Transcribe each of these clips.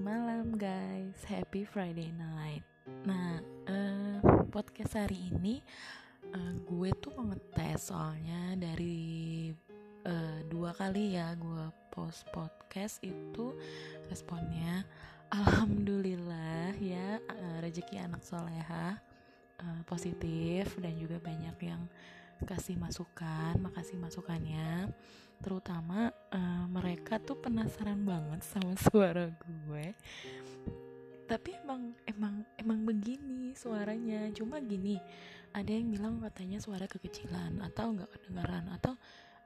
malam guys, happy Friday night. Nah, uh, podcast hari ini uh, gue tuh mau ngetes soalnya dari uh, dua kali ya gue post podcast itu responnya. Alhamdulillah ya uh, rezeki anak soleha uh, positif dan juga banyak yang kasih masukan, makasih masukannya terutama uh, mereka tuh penasaran banget sama suara gue. Tapi emang emang emang begini suaranya. Cuma gini ada yang bilang katanya suara kekecilan atau nggak kedengaran atau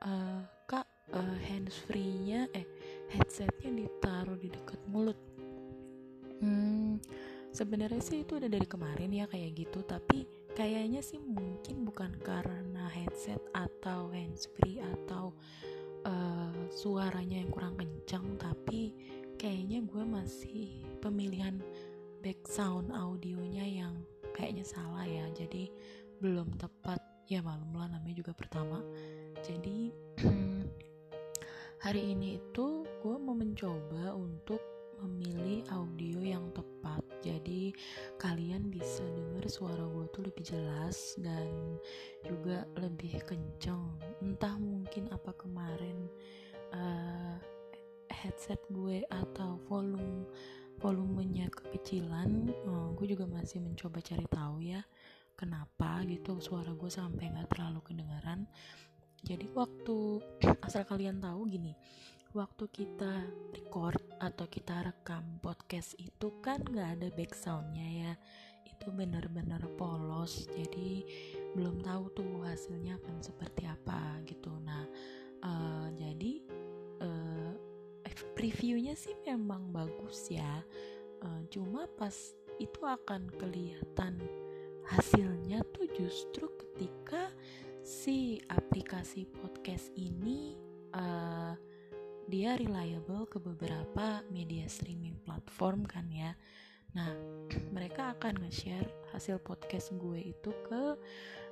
uh, kak uh, hands free nya eh headsetnya ditaruh di dekat mulut. Hmm sebenarnya sih itu udah dari kemarin ya kayak gitu. Tapi kayaknya sih mungkin bukan karena headset atau hands free atau uh, suaranya yang kurang kencang tapi kayaknya gue masih pemilihan back sound audionya yang kayaknya salah ya. Jadi belum tepat. Ya malum lah namanya juga pertama. Jadi hari ini itu gue mau mencoba untuk memilih audio yang tepat. Jadi kalian bisa dengar suara gue tuh lebih jelas dan juga lebih kenceng. Entah mungkin apa kemarin uh, headset gue atau volume volumenya kekecilan uh, gue juga masih mencoba cari tahu ya kenapa gitu suara gue sampai nggak terlalu kedengaran jadi waktu asal kalian tahu gini waktu kita record atau kita rekam podcast itu kan nggak ada backsoundnya ya itu benar-benar polos jadi belum tahu tuh hasilnya akan seperti apa gitu. Nah uh, jadi uh, previewnya sih memang bagus ya. Uh, cuma pas itu akan kelihatan hasilnya tuh justru ketika si aplikasi podcast ini uh, dia reliable ke beberapa media streaming platform kan ya nah mereka akan nge-share hasil podcast gue itu ke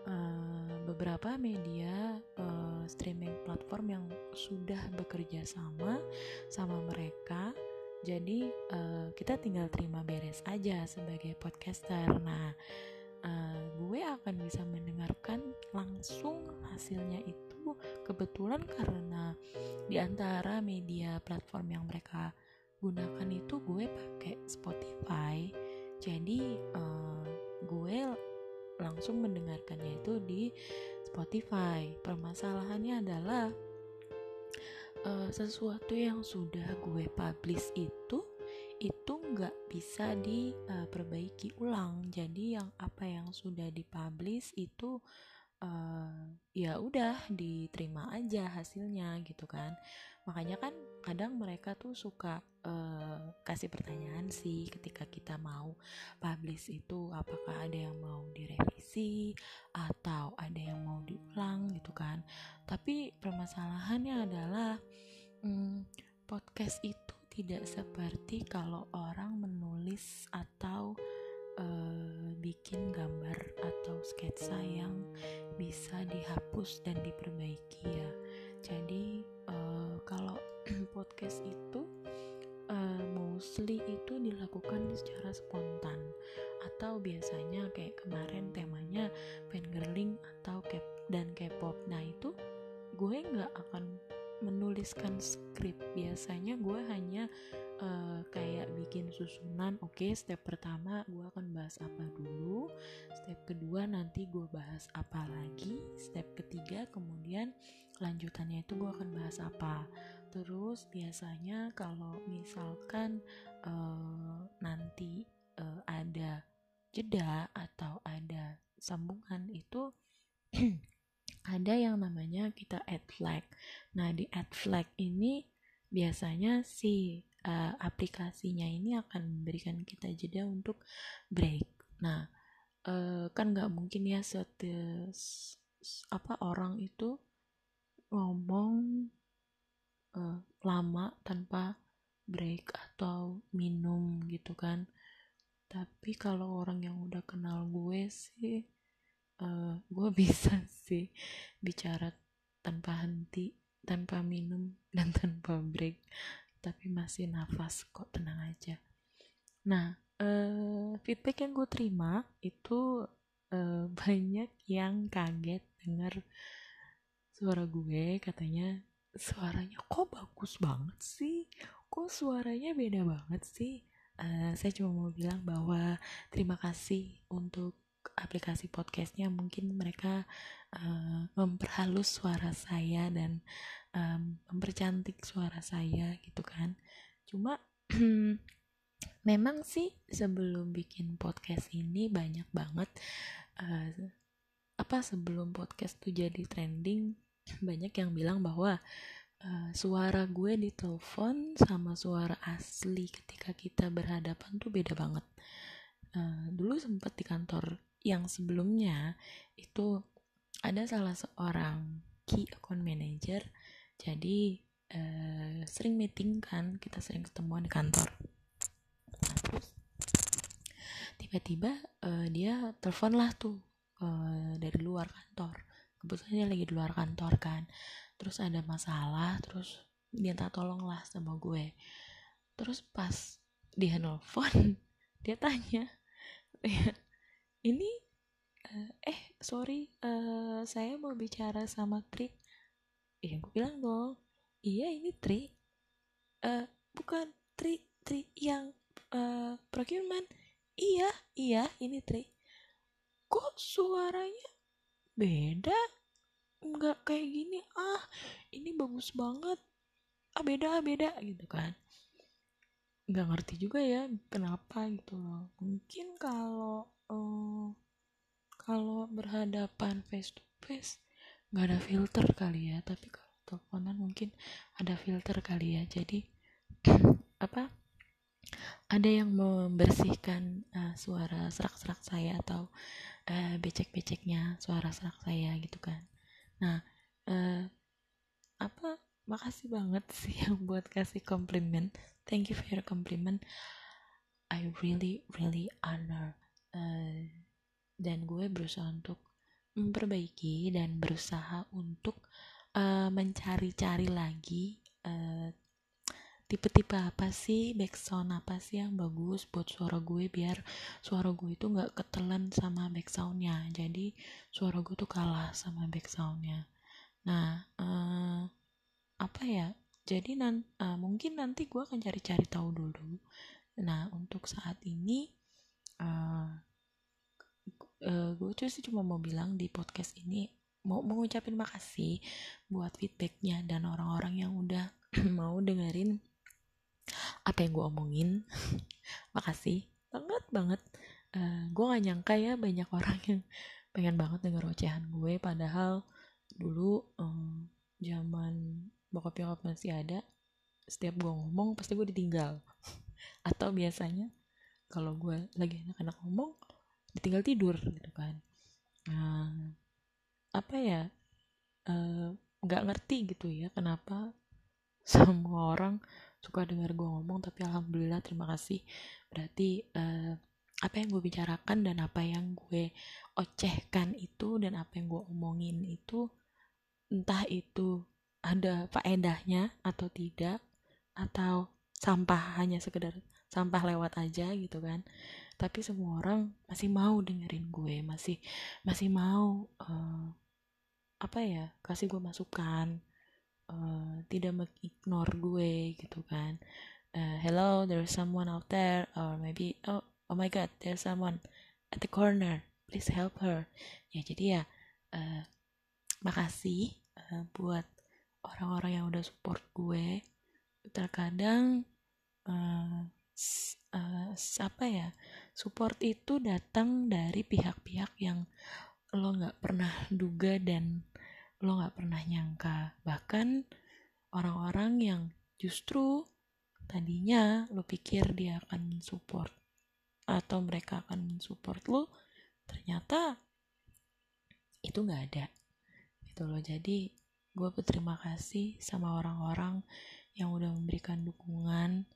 uh, beberapa media uh, streaming platform yang sudah bekerja sama sama mereka. Jadi uh, kita tinggal terima beres aja sebagai podcaster. Nah uh, gue akan bisa mendengarkan langsung hasilnya itu kebetulan karena di antara media platform yang mereka gunakan itu gue pakai Spotify. Jadi uh, gue langsung mendengarkannya itu di Spotify. Permasalahannya adalah uh, sesuatu yang sudah gue publish itu itu nggak bisa diperbaiki ulang. Jadi yang apa yang sudah dipublish itu uh, ya udah diterima aja hasilnya gitu kan. Makanya kan kadang mereka tuh suka uh, kasih pertanyaan sih ketika kita mau publish itu apakah ada yang mau direvisi atau ada yang mau diulang gitu kan. Tapi permasalahannya adalah hmm, podcast itu tidak seperti kalau orang menulis atau uh, bikin gambar atau sketsa yang bisa dihapus dan diperbaiki ya. Jadi uh, kalau podcast itu uh, mostly itu dilakukan secara spontan atau biasanya kayak kemarin temanya fangirling atau cap dan K-pop. Nah itu gue nggak akan menuliskan skrip. Biasanya gue hanya uh, kayak bikin susunan oke okay, step pertama gue akan bahas apa dulu step kedua nanti gue bahas apa lagi step ketiga kemudian lanjutannya itu gue akan bahas apa terus biasanya kalau misalkan uh, nanti uh, ada jeda atau ada sambungan itu ada yang namanya kita add flag. Nah, di add flag ini biasanya si uh, aplikasinya ini akan memberikan kita jeda untuk break. Nah, uh, kan nggak mungkin ya setes apa orang itu ngomong uh, lama tanpa break atau minum gitu kan. Tapi kalau orang yang udah kenal gue sih uh, gue bisa sih bicara tanpa henti tanpa minum dan tanpa break tapi masih nafas kok tenang aja. Nah uh, feedback yang gue terima itu uh, banyak yang kaget dengar suara gue. Katanya suaranya kok bagus banget sih? Kok suaranya beda banget sih? Uh, saya cuma mau bilang bahwa terima kasih untuk aplikasi podcastnya mungkin mereka uh, memperhalus suara saya dan um, mempercantik suara saya gitu kan. Cuma memang sih sebelum bikin podcast ini banyak banget uh, apa sebelum podcast tuh jadi trending banyak yang bilang bahwa uh, suara gue di telepon sama suara asli ketika kita berhadapan tuh beda banget. Uh, dulu sempat di kantor yang sebelumnya itu ada salah seorang key account manager. Jadi uh, sering meeting kan kita sering ketemuan di kantor. Nah, tiba-tiba uh, dia telepon lah tuh uh, dari luar kantor. Kebetulan dia lagi di luar kantor kan. Terus ada masalah terus minta tolong lah sama gue. Terus pas dia nelfon dia tanya ini uh, eh sorry uh, saya mau bicara sama Tri ya gue bilang dong. Iya ini Tri uh, bukan Tri Tri yang uh, procurement. Iya iya ini Tri kok suaranya beda? Nggak kayak gini. Ah ini bagus banget. Ah beda beda gitu kan nggak ngerti juga ya kenapa gitu loh. Mungkin kalau uh, kalau berhadapan face to face nggak ada filter kali ya. Tapi kalau teleponan mungkin ada filter kali ya. Jadi apa ada yang membersihkan uh, suara serak-serak saya atau uh, becek-beceknya suara serak saya gitu kan. Nah uh, apa makasih banget sih yang buat kasih komplimen. Thank you for your compliment I really really honor uh, dan gue berusaha untuk memperbaiki dan berusaha untuk uh, mencari-cari lagi uh, tipe-tipe apa sih background apa sih yang bagus buat suara gue biar suara gue itu nggak ketelan sama backsoundnya. Jadi suara gue tuh kalah sama backsoundnya. Nah uh, apa ya? Jadi nan uh, mungkin nanti gue akan cari-cari tahu dulu. Nah untuk saat ini uh, uh, gue tuh sih cuma mau bilang di podcast ini mau mengucapin makasih buat feedbacknya dan orang-orang yang udah mau dengerin apa yang gue omongin. Makasih banget banget. Uh, gue gak nyangka ya banyak orang yang pengen banget denger ocehan gue padahal dulu um, zaman bokap nyokap masih ada setiap gue ngomong pasti gue ditinggal. Atau biasanya kalau gue lagi anak-anak ngomong ditinggal tidur gitu kan. Nah, apa ya eh, nggak uh, ngerti gitu ya kenapa semua orang suka dengar gue ngomong tapi alhamdulillah terima kasih. Berarti uh, apa yang gue bicarakan dan apa yang gue ocehkan itu dan apa yang gue omongin itu entah itu ada faedahnya atau tidak atau sampah hanya sekedar sampah lewat aja gitu kan. Tapi semua orang masih mau dengerin gue masih masih mau uh, apa ya kasih gue masukan uh, tidak mengignore gue gitu kan. Uh, hello there's someone out there or maybe oh oh my god there's someone at the corner please help her. Ya jadi ya uh, makasih uh, buat orang-orang yang udah support gue terkadang uh, uh, apa ya support itu datang dari pihak-pihak yang lo nggak pernah duga dan lo nggak pernah nyangka. Bahkan orang-orang yang justru tadinya lo pikir dia akan support atau mereka akan support lo ternyata itu nggak ada gitu loh. Jadi gue berterima kasih sama orang-orang yang udah memberikan dukungan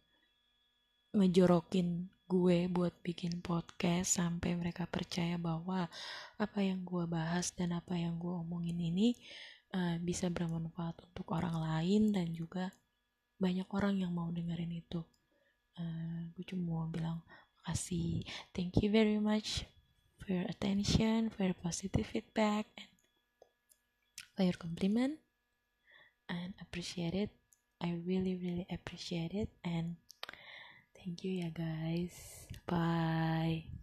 ngejorokin gue buat bikin podcast sampai mereka percaya bahwa apa yang gue bahas dan apa yang gue omongin ini uh, bisa bermanfaat untuk orang lain dan juga banyak orang yang mau dengerin itu. Uh, gue cuma mau bilang makasih. Thank you very much for your attention for your positive feedback and for your compliment and appreciate it. I really really appreciate it. And thank you ya guys. Bye